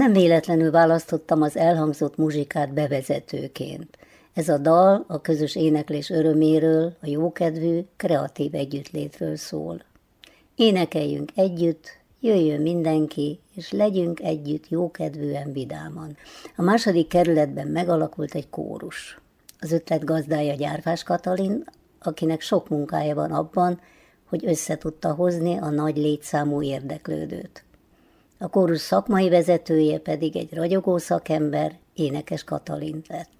Nem véletlenül választottam az elhangzott muzsikát bevezetőként. Ez a dal a közös éneklés öröméről, a jókedvű, kreatív együttlétről szól. Énekeljünk együtt, jöjjön mindenki, és legyünk együtt jókedvűen, vidáman. A második kerületben megalakult egy kórus. Az ötlet gazdája Gyárfás Katalin, akinek sok munkája van abban, hogy összetudta hozni a nagy létszámú érdeklődőt. A kórus szakmai vezetője pedig egy ragyogó szakember, énekes Katalin lett.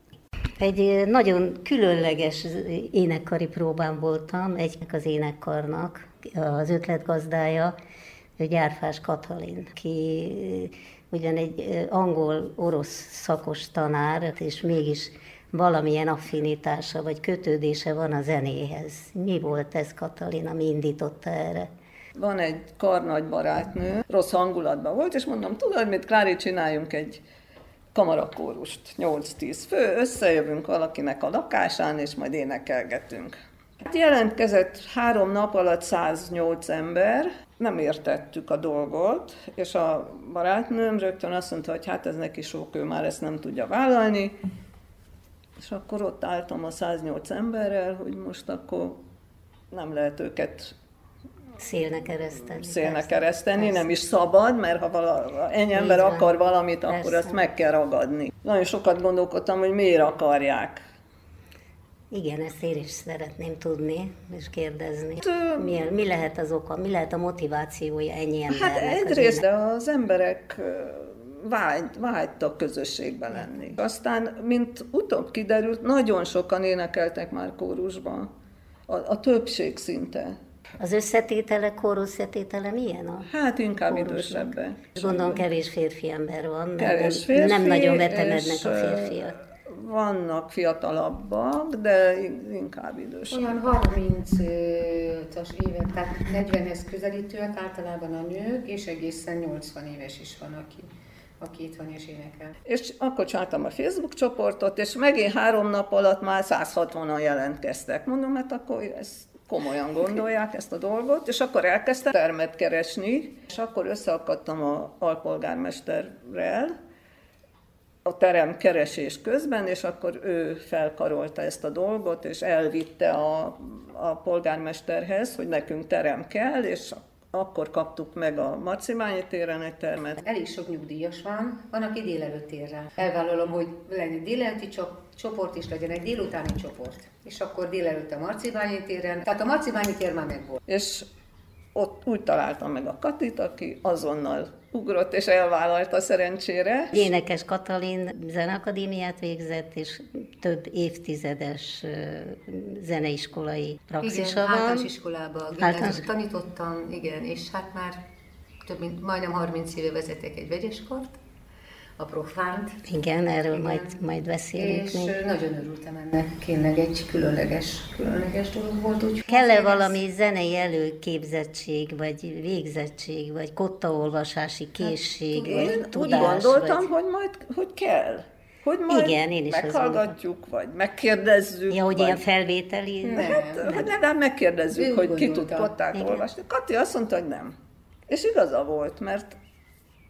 Egy nagyon különleges énekkari próbán voltam, egynek az énekkarnak, az ötletgazdája, Gyárfás Katalin, ki ugyan egy angol-orosz szakos tanár, és mégis valamilyen affinitása vagy kötődése van a zenéhez. Mi volt ez, Katalin, ami indította erre? Van egy karnagy barátnő, rossz hangulatban volt, és mondom, tudod mit, Klári, csináljunk egy kamarakórust, 8-10 fő, összejövünk valakinek a lakásán, és majd énekelgetünk. Hát jelentkezett három nap alatt 108 ember, nem értettük a dolgot, és a barátnőm rögtön azt mondta, hogy hát ez neki sok, ő már ezt nem tudja vállalni, és akkor ott álltam a 108 emberrel, hogy most akkor nem lehet őket szélnek kereszteni. Szélnek kereszteni, persze. nem is szabad, mert ha vala, ennyi ember van. akar valamit, persze. akkor azt meg kell ragadni. Nagyon sokat gondolkodtam, hogy miért akarják. Igen, ezt én is szeretném tudni és kérdezni. Hát, mi, mi lehet az oka, mi lehet a motivációja ennyi hát embernek? Hát egyrészt, de az emberek vágy, vágytak közösségben lenni. Aztán, mint utóbb kiderült, nagyon sokan énekeltek már kórusban. A, a többség szinte. Az összetétele, kor összetétele milyen a Hát inkább idősebbek. Gondolom kevés férfi ember van, kevés férfi, nem nagyon vetemednek a férfiak. Vannak fiatalabbak, de inkább idősek. Olyan 30-as évek, tehát 40-hez közelítőek általában a nők, és egészen 80 éves is van, aki aki itt van és énekel. És akkor csináltam a Facebook csoportot, és megint három nap alatt már 160-an jelentkeztek. Mondom, hát akkor ezt komolyan gondolják ezt a dolgot, és akkor elkezdtem termet keresni, és akkor összeakadtam a alpolgármesterrel, a terem keresés közben, és akkor ő felkarolta ezt a dolgot, és elvitte a, a polgármesterhez, hogy nekünk terem kell, és akkor kaptuk meg a Marcimányi téren egy termet. Elég sok nyugdíjas van, van, aki délelőtt ér rá. Elvállalom, hogy legyen délelőtti csoport is legyen egy délutáni csoport. És akkor délelőtt a Marcibányi téren, tehát a Marcibányi tér már megvolt. És ott úgy találtam meg a Katit, aki azonnal ugrott és elvállalta szerencsére. Énekes Katalin zeneakadémiát végzett, és több évtizedes zeneiskolai praxisa igen, van. általános iskolában általános... tanítottam, igen, és hát már több mint majdnem 30 éve vezetek egy vegyeskart, a profánt. Igen, erről Igen. Majd, majd beszélünk És még. nagyon örültem ennek, tényleg egy különleges, különleges dolog volt. Úgy Kell-e valami zenei előképzettség, vagy végzettség, vagy kottaolvasási hát, készség, hát, vagy én tudás? Úgy gondoltam, vagy... hogy majd, hogy kell. Hogy majd Igen, én is meghallgatjuk, vagy megkérdezzük. Ja, hogy vagy... ilyen felvételi? Nem, hát, nem. hát legalább megkérdezzük, ő hogy ki tud kottát olvasni. Kati azt mondta, hogy nem. És igaza volt, mert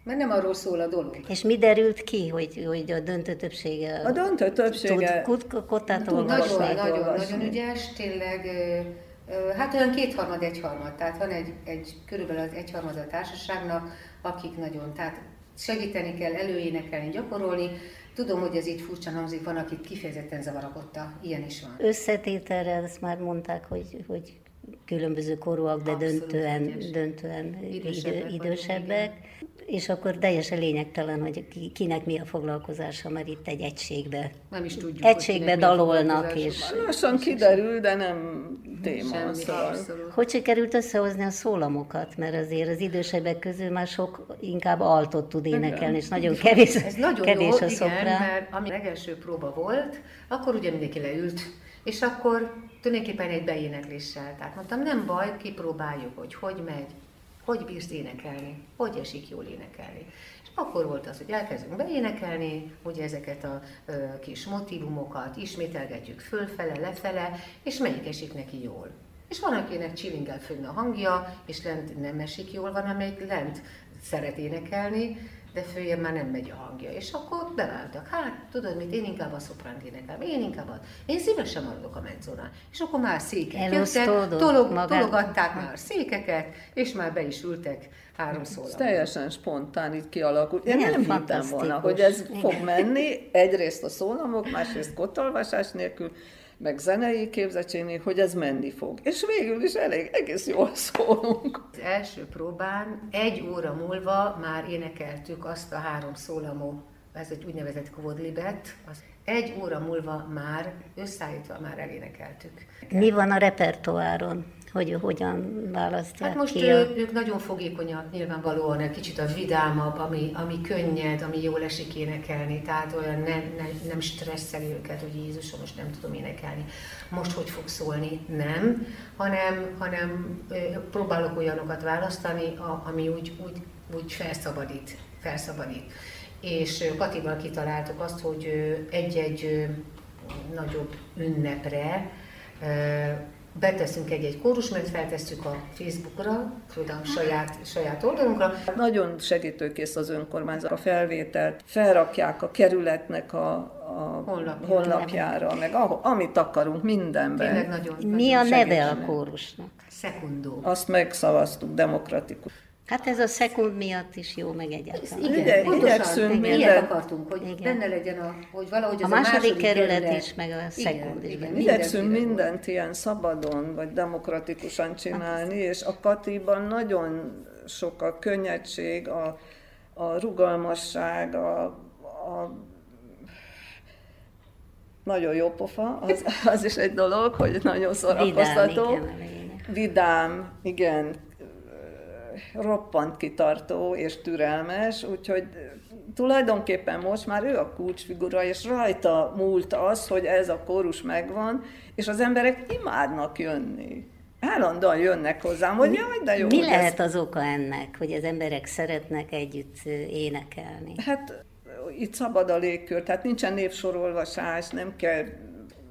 mert nem arról szól a dolog. És mi derült ki, hogy, hogy a döntő többsége... A döntő többsége... Tud kottát olvasni? Nagyon, nagyon, nagyon ügyes, tényleg... Hát olyan kétharmad, egyharmad. Tehát van egy, egy körülbelül az egyharmad a társaságnak, akik nagyon, tehát segíteni kell előénekelni, gyakorolni. Tudom, hogy ez így furcsa hangzik, van, akit kifejezetten zavarakotta, ilyen is van. Összetételre, ezt már mondták, hogy, hogy különböző korúak, de Abszolút döntően, döntően idősebbek. Idő, idősebbek és akkor teljesen lényegtelen, hogy kinek mi a foglalkozása, mert itt egy egységbe, nem is tudjuk, egységbe dalolnak. És, Lassan kiderül, de nem téma. Szóval. Hogy sikerült összehozni a szólamokat? Mert azért az idősebbek közül már sok inkább altot tud énekelni, és nagyon kevés, Ez nagyon kevés jó, a szoprán. Igen, mert ami legelső próba volt, akkor ugye mindenki leült, és akkor tulajdonképpen egy beénekléssel. Tehát mondtam, nem baj, kipróbáljuk, hogy hogy megy hogy bírsz énekelni, hogy esik jól énekelni. És akkor volt az, hogy elkezdünk beénekelni, hogy ezeket a ö, kis motivumokat ismételgetjük fölfele, lefele, és melyik esik neki jól. És van, akinek csilingel fönn a hangja, és lent nem esik jól, van, amelyik lent szeret énekelni, de följebb már nem megy a hangja. És akkor beváltak. Hát, tudod mit, én inkább a szopránt énekelem, én inkább a... Én szívesen maradok a mezzonán. És akkor már székek jöttek, tolog, tologatták már székeket, és már be is ültek három szóra. Ez teljesen spontán így kialakult. Én nem hittem volna, hogy ez Igen. fog menni, egyrészt a szólamok, másrészt kotolvasás nélkül, meg zenei képzettségnél, hogy ez menni fog. És végül is elég, egész jól szólunk. Az első próbán egy óra múlva már énekeltük azt a három szólamó, ez egy úgynevezett quodlibet, az egy óra múlva már összeállítva már elénekeltük. Mi van a repertoáron? Hogy hogyan választják Hát most ki a... ők nagyon fogékonyak, nyilvánvalóan egy kicsit a vidámabb, ami, ami könnyed, ami jól esik énekelni, tehát olyan ne, ne, nem stresszel őket, hogy Jézusom, most nem tudom énekelni, most hogy fog szólni, nem, hanem, hanem próbálok olyanokat választani, ami úgy, úgy, úgy felszabadít, felszabadít. És Katival kitaláltuk azt, hogy egy-egy nagyobb ünnepre beteszünk egy-egy kórus, mert feltesszük a Facebookra, tudom, saját, saját oldalunkra. Nagyon segítőkész az önkormányzat a felvételt, felrakják a kerületnek a, a honlapjára, honlapjára meg ahol, amit akarunk, mindenben. Tényleg nagyon, Mi nagyon a neve a kórusnak? Szekundó. Azt megszavaztuk, demokratikus. Hát ez a szekund miatt is jó, meg egyáltalán. Igen, igen pontosan, igen. Ilyet akartunk, hogy igen. benne legyen, a, hogy valahogy az a, a második, második kerület, kerület is, meg a szekund is. Igen, igyekszünk mindent ilyen szabadon, vagy demokratikusan csinálni, hát, és a Katiban nagyon sok a könnyedség, a, a rugalmasság, a, a nagyon jó pofa, az, az is egy dolog, hogy nagyon szórakoztató. Vidám, igen, Vidám, igen, roppant kitartó és türelmes, úgyhogy tulajdonképpen most már ő a kulcsfigura, és rajta múlt az, hogy ez a kórus megvan, és az emberek imádnak jönni. Állandóan jönnek hozzám, hogy jaj, de jó. Mi lehet ez... az oka ennek, hogy az emberek szeretnek együtt énekelni? Hát itt szabad a légkör, tehát nincsen névsorolvasás, nem kell,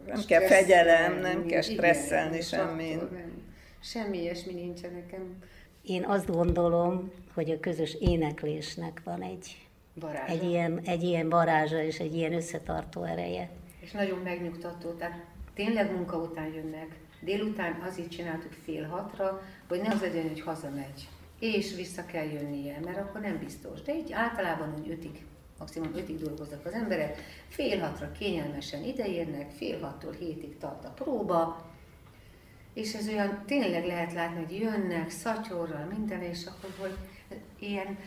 nem kell fegyelem, nem kell stresszelni semmin. Semmi ilyesmi nincsen nekem. Én azt gondolom, hogy a közös éneklésnek van egy, egy, ilyen, egy ilyen varázsa és egy ilyen összetartó ereje. És nagyon megnyugtató, tehát tényleg munka után jönnek. Délután azért csináltuk fél hatra, hogy ne az legyen, hogy hazamegy, és vissza kell jönnie, mert akkor nem biztos. De így általában, hogy ötig, maximum ötig dolgoznak az emberek, fél hatra kényelmesen ideérnek, fél hattól hétig tart a próba, és ez olyan tényleg lehet látni, hogy jönnek szatyorral, minden, és akkor, hogy ilyen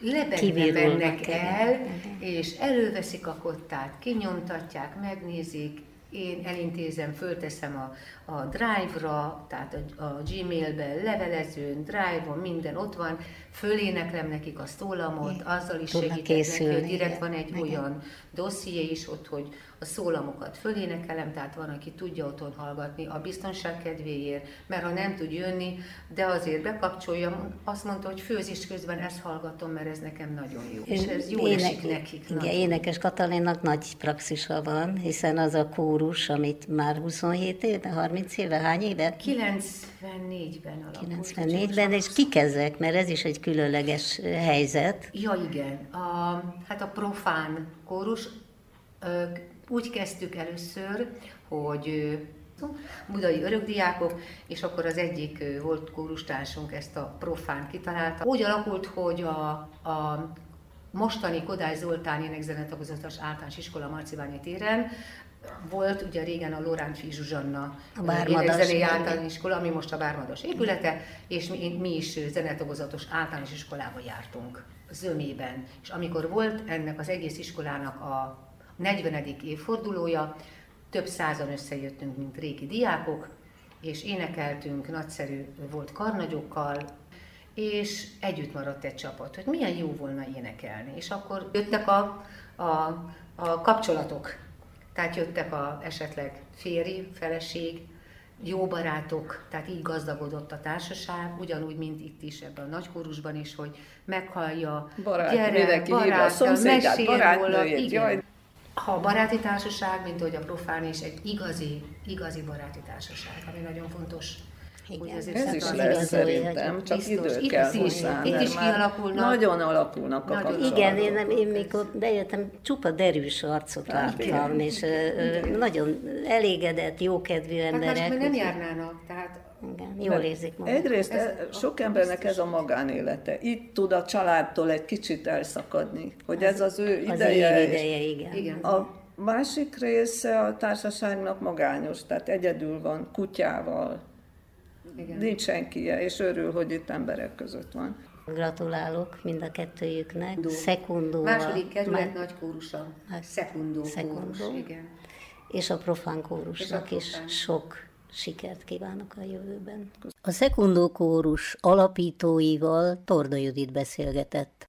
lebegve mennek el, és előveszik a kottát, kinyomtatják, megnézik, én elintézem, fölteszem a, a Drive-ra, tehát a, a Gmail-be, levelezőn, Drive-on, minden ott van, föléneklem nekik a szólamot, azzal is segítek neki, hogy direkt van egy igen. olyan dosszié is ott, hogy a szólamokat fölénekelem, tehát van, aki tudja otthon hallgatni a biztonság kedvéért, mert ha nem tud jönni, de azért bekapcsolja, azt mondta, hogy főzés közben ezt hallgatom, mert ez nekem nagyon jó. És ez jó Éne- esik nekik. Igen, nagyon. énekes Katalinnak nagy praxisa van, hiszen az a kórus, amit már 27 éve, 30 éve, hány éve? 94-ben alakult. 94-ben, és kik ezek? Mert ez is egy különleges helyzet. Ja, igen. A, hát a profán kórus úgy kezdtük először, hogy budai örökdiákok, és akkor az egyik volt kórustársunk ezt a profán kitalálta. Úgy alakult, hogy a, a mostani Kodály Zoltán énekzenetagozatos általános iskola Marciványi téren volt ugye régen a Loránci Zsuzsanna énekzenei általános iskola, ami most a Bármadas épülete, és mi, mi is zenetagozatos általános iskolába jártunk zömében. És amikor volt ennek az egész iskolának a 40. évfordulója, több százan összejöttünk, mint régi diákok, és énekeltünk, nagyszerű volt karnagyokkal, és együtt maradt egy csapat, hogy milyen jó volna énekelni. És akkor jöttek a, a, a kapcsolatok, tehát jöttek a esetleg férj, feleség, jó barátok, tehát így gazdagodott a társaság, ugyanúgy, mint itt is ebben a nagykórusban is, hogy meghallja, barát, gyere, mindenki barát, a szomszédját, barátnőjét, jaj. Ha a baráti társaság, mint ahogy a profán is, egy igazi, igazi baráti társaság, ami nagyon fontos igen. Ez is lesz szerintem, csak biztos, idő kell itt hozzá. Itt is kialakulnak. Nagyon alakulnak a nagyon Igen, én, nem, én mikor bejöttem, csupa derűs arcot hát, láttam, és igen. nagyon elégedett, jókedvű emberek. Hát nem járnának, tehát igen, jól Mert érzik maguk. Egyrészt ez sok embernek ez a magánélete. Itt tud a családtól egy kicsit elszakadni, hogy ez az ő ideje. Az ideje, igen. igen. A másik része a társaságnak magányos, tehát egyedül van, kutyával, igen. nincs senkie, és örül, hogy itt emberek között van. Gratulálok mind a kettőjüknek. Szekundó. Második kerület nagy kórusa. Szekundó, Szekundó. Kórus, igen. És a profán kórusnak is sok sikert kívánok a jövőben. A szekundó kórus alapítóival Torda Judit beszélgetett.